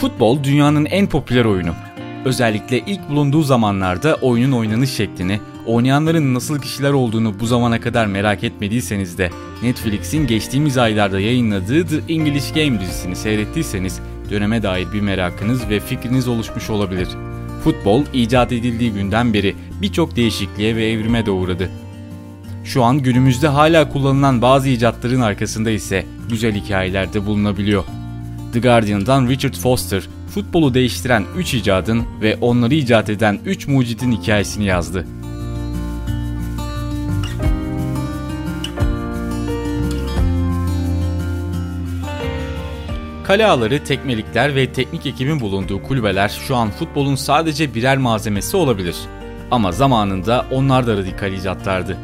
Futbol dünyanın en popüler oyunu. Özellikle ilk bulunduğu zamanlarda oyunun oynanış şeklini, oynayanların nasıl kişiler olduğunu bu zamana kadar merak etmediyseniz de Netflix'in geçtiğimiz aylarda yayınladığı The English Game dizisini seyrettiyseniz döneme dair bir merakınız ve fikriniz oluşmuş olabilir. Futbol icat edildiği günden beri birçok değişikliğe ve evrime de uğradı. Şu an günümüzde hala kullanılan bazı icatların arkasında ise güzel hikayeler de bulunabiliyor. The Guardian'dan Richard Foster, futbolu değiştiren 3 icadın ve onları icat eden 3 mucidin hikayesini yazdı. Kale ağları, tekmelikler ve teknik ekibin bulunduğu kulübeler şu an futbolun sadece birer malzemesi olabilir. Ama zamanında onlar da radikal icatlardı.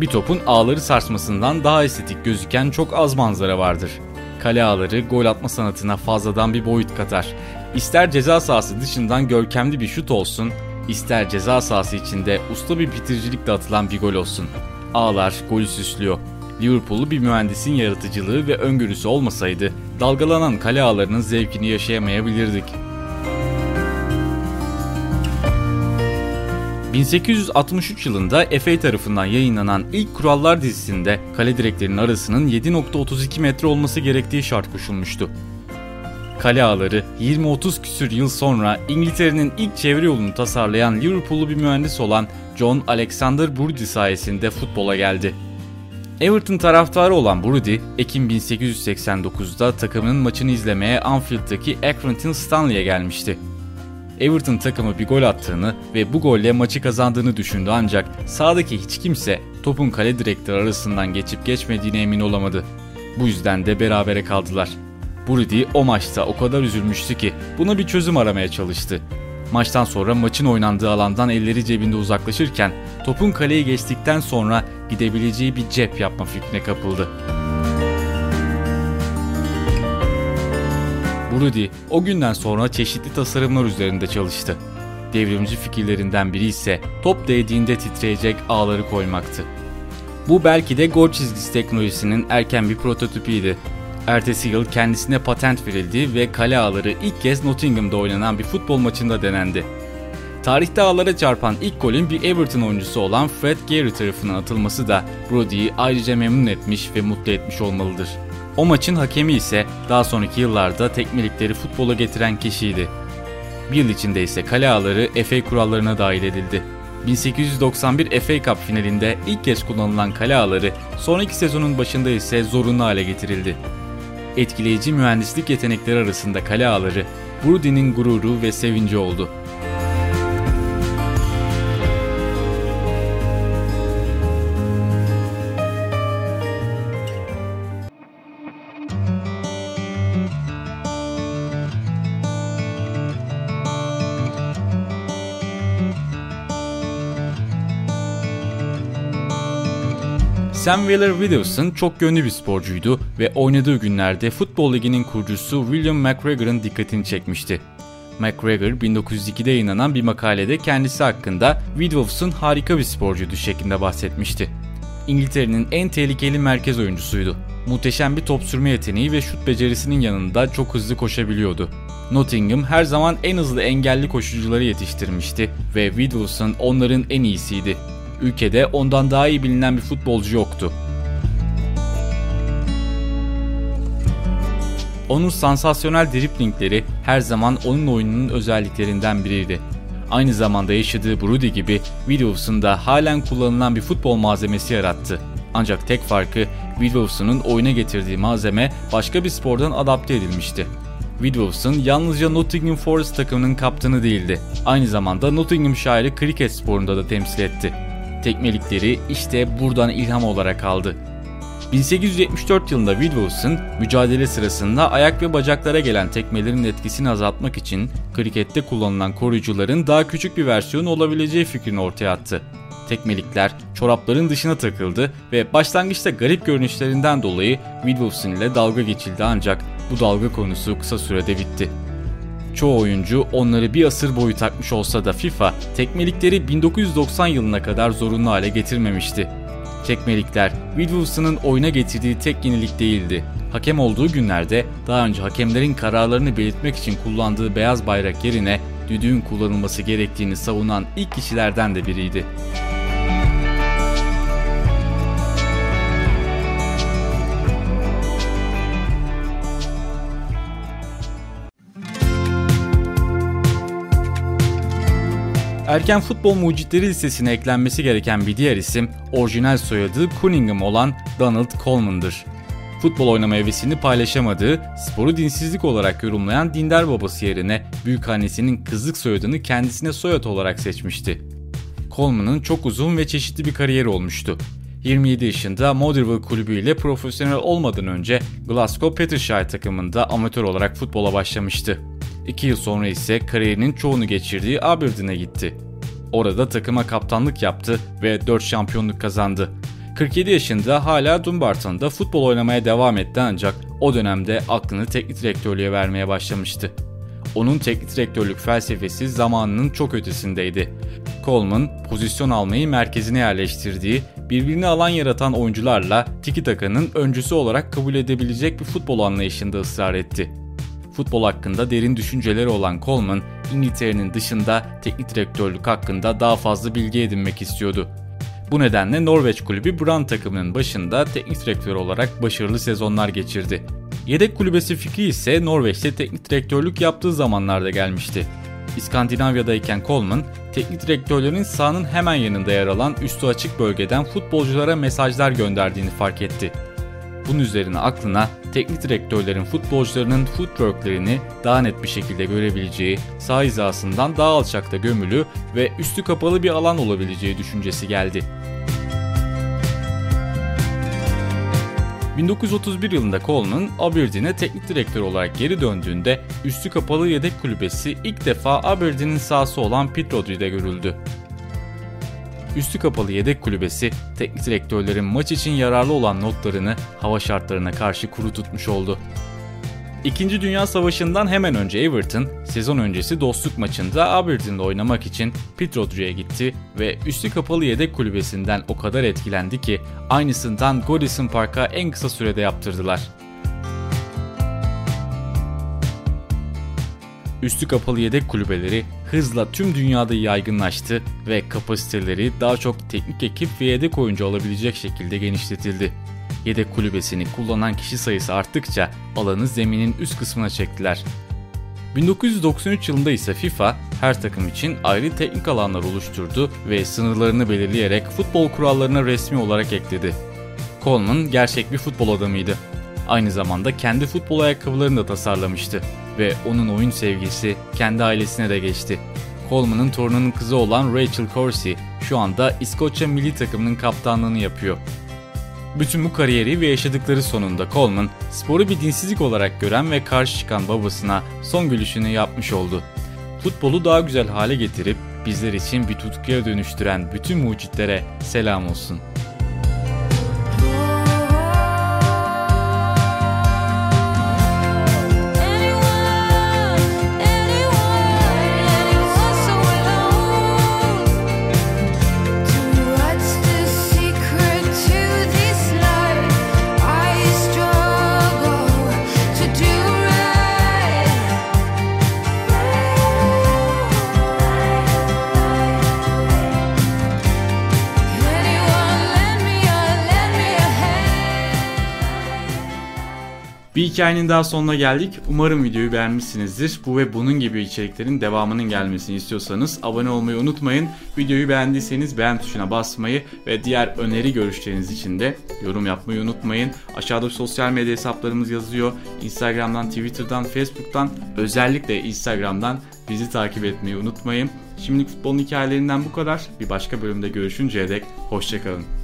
Bir topun ağları sarsmasından daha estetik gözüken çok az manzara vardır. Kale ağları gol atma sanatına fazladan bir boyut katar. İster ceza sahası dışından görkemli bir şut olsun, ister ceza sahası içinde usta bir bitiricilikle atılan bir gol olsun. Ağlar golü süslüyor. Liverpool'lu bir mühendisin yaratıcılığı ve öngörüsü olmasaydı dalgalanan kale ağlarının zevkini yaşayamayabilirdik. 1863 yılında FA tarafından yayınlanan ilk kurallar dizisinde kale direklerinin arasının 7.32 metre olması gerektiği şart koşulmuştu. Kale ağları 20-30 küsür yıl sonra İngiltere'nin ilk çevre yolunu tasarlayan Liverpool'lu bir mühendis olan John Alexander Brody sayesinde futbola geldi. Everton taraftarı olan Brody, Ekim 1889'da takımının maçını izlemeye Anfield'daki Accrington Stanley'e gelmişti. Everton takımı bir gol attığını ve bu golle maçı kazandığını düşündü ancak sahadaki hiç kimse topun kale direkleri arasından geçip geçmediğine emin olamadı. Bu yüzden de berabere kaldılar. Brady o maçta o kadar üzülmüştü ki buna bir çözüm aramaya çalıştı. Maçtan sonra maçın oynandığı alandan elleri cebinde uzaklaşırken topun kaleyi geçtikten sonra gidebileceği bir cep yapma fikrine kapıldı. Brody o günden sonra çeşitli tasarımlar üzerinde çalıştı. Devrimci fikirlerinden biri ise top değdiğinde titreyecek ağları koymaktı. Bu belki de gol çizgisi teknolojisinin erken bir prototipiydi. Ertesi yıl kendisine patent verildi ve kale ağları ilk kez Nottingham'da oynanan bir futbol maçında denendi. Tarihte ağlara çarpan ilk golün bir Everton oyuncusu olan Fred Gary tarafından atılması da Brody'yi ayrıca memnun etmiş ve mutlu etmiş olmalıdır. O maçın hakemi ise daha sonraki yıllarda tekmelikleri futbola getiren kişiydi. Bir yıl içinde ise kale ağları FA kurallarına dahil edildi. 1891 FA Cup finalinde ilk kez kullanılan kale ağları sonraki sezonun başında ise zorunlu hale getirildi. Etkileyici mühendislik yetenekleri arasında kale ağları Brody'nin gururu ve sevinci oldu. Sam Wheeler-Williamson çok yönlü bir sporcuydu ve oynadığı günlerde Futbol Ligi'nin kurucusu William McGregor'ın dikkatini çekmişti. McGregor 1902'de yayınlanan bir makalede kendisi hakkında Widows'un harika bir sporcuydu şeklinde bahsetmişti. İngiltere'nin en tehlikeli merkez oyuncusuydu. Muhteşem bir top sürme yeteneği ve şut becerisinin yanında çok hızlı koşabiliyordu. Nottingham her zaman en hızlı engelli koşucuları yetiştirmişti ve Widowson onların en iyisiydi. Ülkede ondan daha iyi bilinen bir futbolcu yoktu. Onun sansasyonel driplingleri her zaman onun oyununun özelliklerinden biriydi. Aynı zamanda yaşadığı Brody gibi Williams'ın da halen kullanılan bir futbol malzemesi yarattı. Ancak tek farkı Williams'ın oyuna getirdiği malzeme başka bir spordan adapte edilmişti. Williamson yalnızca Nottingham Forest takımının kaptanı değildi. Aynı zamanda Nottinghamshire kriket sporunda da temsil etti tekmelikleri işte buradan ilham olarak aldı. 1874 yılında Wilson mücadele sırasında ayak ve bacaklara gelen tekmelerin etkisini azaltmak için krikette kullanılan koruyucuların daha küçük bir versiyonu olabileceği fikrini ortaya attı. Tekmelikler çorapların dışına takıldı ve başlangıçta garip görünüşlerinden dolayı Wilson ile dalga geçildi ancak bu dalga konusu kısa sürede bitti. Çoğu oyuncu onları bir asır boyu takmış olsa da FIFA tekmelikleri 1990 yılına kadar zorunlu hale getirmemişti. Çekmelikler, Williamson'ın oyuna getirdiği tek yenilik değildi. Hakem olduğu günlerde daha önce hakemlerin kararlarını belirtmek için kullandığı beyaz bayrak yerine düdüğün kullanılması gerektiğini savunan ilk kişilerden de biriydi. Erken futbol mucitleri listesine eklenmesi gereken bir diğer isim orijinal soyadı Cunningham olan Donald Coleman'dır. Futbol oynama hevesini paylaşamadığı, sporu dinsizlik olarak yorumlayan dindar babası yerine büyükannesinin kızlık soyadını kendisine soyad olarak seçmişti. Coleman'ın çok uzun ve çeşitli bir kariyeri olmuştu. 27 yaşında Motherwell kulübü ile profesyonel olmadan önce Glasgow Petershire takımında amatör olarak futbola başlamıştı. 2 yıl sonra ise kariyerinin çoğunu geçirdiği Aberdeen'e gitti. Orada takıma kaptanlık yaptı ve 4 şampiyonluk kazandı. 47 yaşında hala Dumbarton'da futbol oynamaya devam etti ancak o dönemde aklını teknik direktörlüğe vermeye başlamıştı. Onun teknik direktörlük felsefesi zamanının çok ötesindeydi. Coleman, pozisyon almayı merkezine yerleştirdiği, birbirini alan yaratan oyuncularla tiki takanın öncüsü olarak kabul edebilecek bir futbol anlayışında ısrar etti. Futbol hakkında derin düşünceleri olan Coleman, İngiltere'nin dışında teknik direktörlük hakkında daha fazla bilgi edinmek istiyordu. Bu nedenle Norveç kulübü Brann takımının başında teknik direktör olarak başarılı sezonlar geçirdi. Yedek kulübesi fikri ise Norveç'te teknik direktörlük yaptığı zamanlarda gelmişti. İskandinavya'dayken Coleman, teknik direktörlerin sahanın hemen yanında yer alan üstü açık bölgeden futbolculara mesajlar gönderdiğini fark etti. Bunun üzerine aklına teknik direktörlerin futbolcularının footworklerini daha net bir şekilde görebileceği, sağ hizasından daha alçakta gömülü ve üstü kapalı bir alan olabileceği düşüncesi geldi. 1931 yılında Coleman, Aberdeen'e teknik direktör olarak geri döndüğünde üstü kapalı yedek kulübesi ilk defa Aberdeen'in sahası olan Pit Rodri'de görüldü. Üstü kapalı yedek kulübesi teknik direktörlerin maç için yararlı olan notlarını hava şartlarına karşı kuru tutmuş oldu. İkinci Dünya Savaşı'ndan hemen önce Everton, sezon öncesi dostluk maçında Aberdeen'de oynamak için Pit Rodri'ye gitti ve üstü kapalı yedek kulübesinden o kadar etkilendi ki aynısından Goodison Park'a en kısa sürede yaptırdılar. Üstü kapalı yedek kulübeleri hızla tüm dünyada yaygınlaştı ve kapasiteleri daha çok teknik ekip ve yedek oyuncu alabilecek şekilde genişletildi. Yedek kulübesini kullanan kişi sayısı arttıkça alanı zeminin üst kısmına çektiler. 1993 yılında ise FIFA her takım için ayrı teknik alanlar oluşturdu ve sınırlarını belirleyerek futbol kurallarına resmi olarak ekledi. Coleman gerçek bir futbol adamıydı. Aynı zamanda kendi futbol ayakkabılarını da tasarlamıştı ve onun oyun sevgisi kendi ailesine de geçti. Coleman'ın torununun kızı olan Rachel Corsi şu anda İskoçya milli takımının kaptanlığını yapıyor. Bütün bu kariyeri ve yaşadıkları sonunda Coleman, sporu bir dinsizlik olarak gören ve karşı çıkan babasına son gülüşünü yapmış oldu. Futbolu daha güzel hale getirip bizler için bir tutkuya dönüştüren bütün mucitlere selam olsun. Hikayenin daha sonuna geldik. Umarım videoyu beğenmişsinizdir. Bu ve bunun gibi içeriklerin devamının gelmesini istiyorsanız abone olmayı unutmayın. Videoyu beğendiyseniz beğen tuşuna basmayı ve diğer öneri görüşleriniz için de yorum yapmayı unutmayın. Aşağıda sosyal medya hesaplarımız yazıyor. Instagram'dan, Twitter'dan, Facebook'tan özellikle Instagram'dan bizi takip etmeyi unutmayın. Şimdilik futbolun hikayelerinden bu kadar. Bir başka bölümde görüşünceye dek hoşçakalın.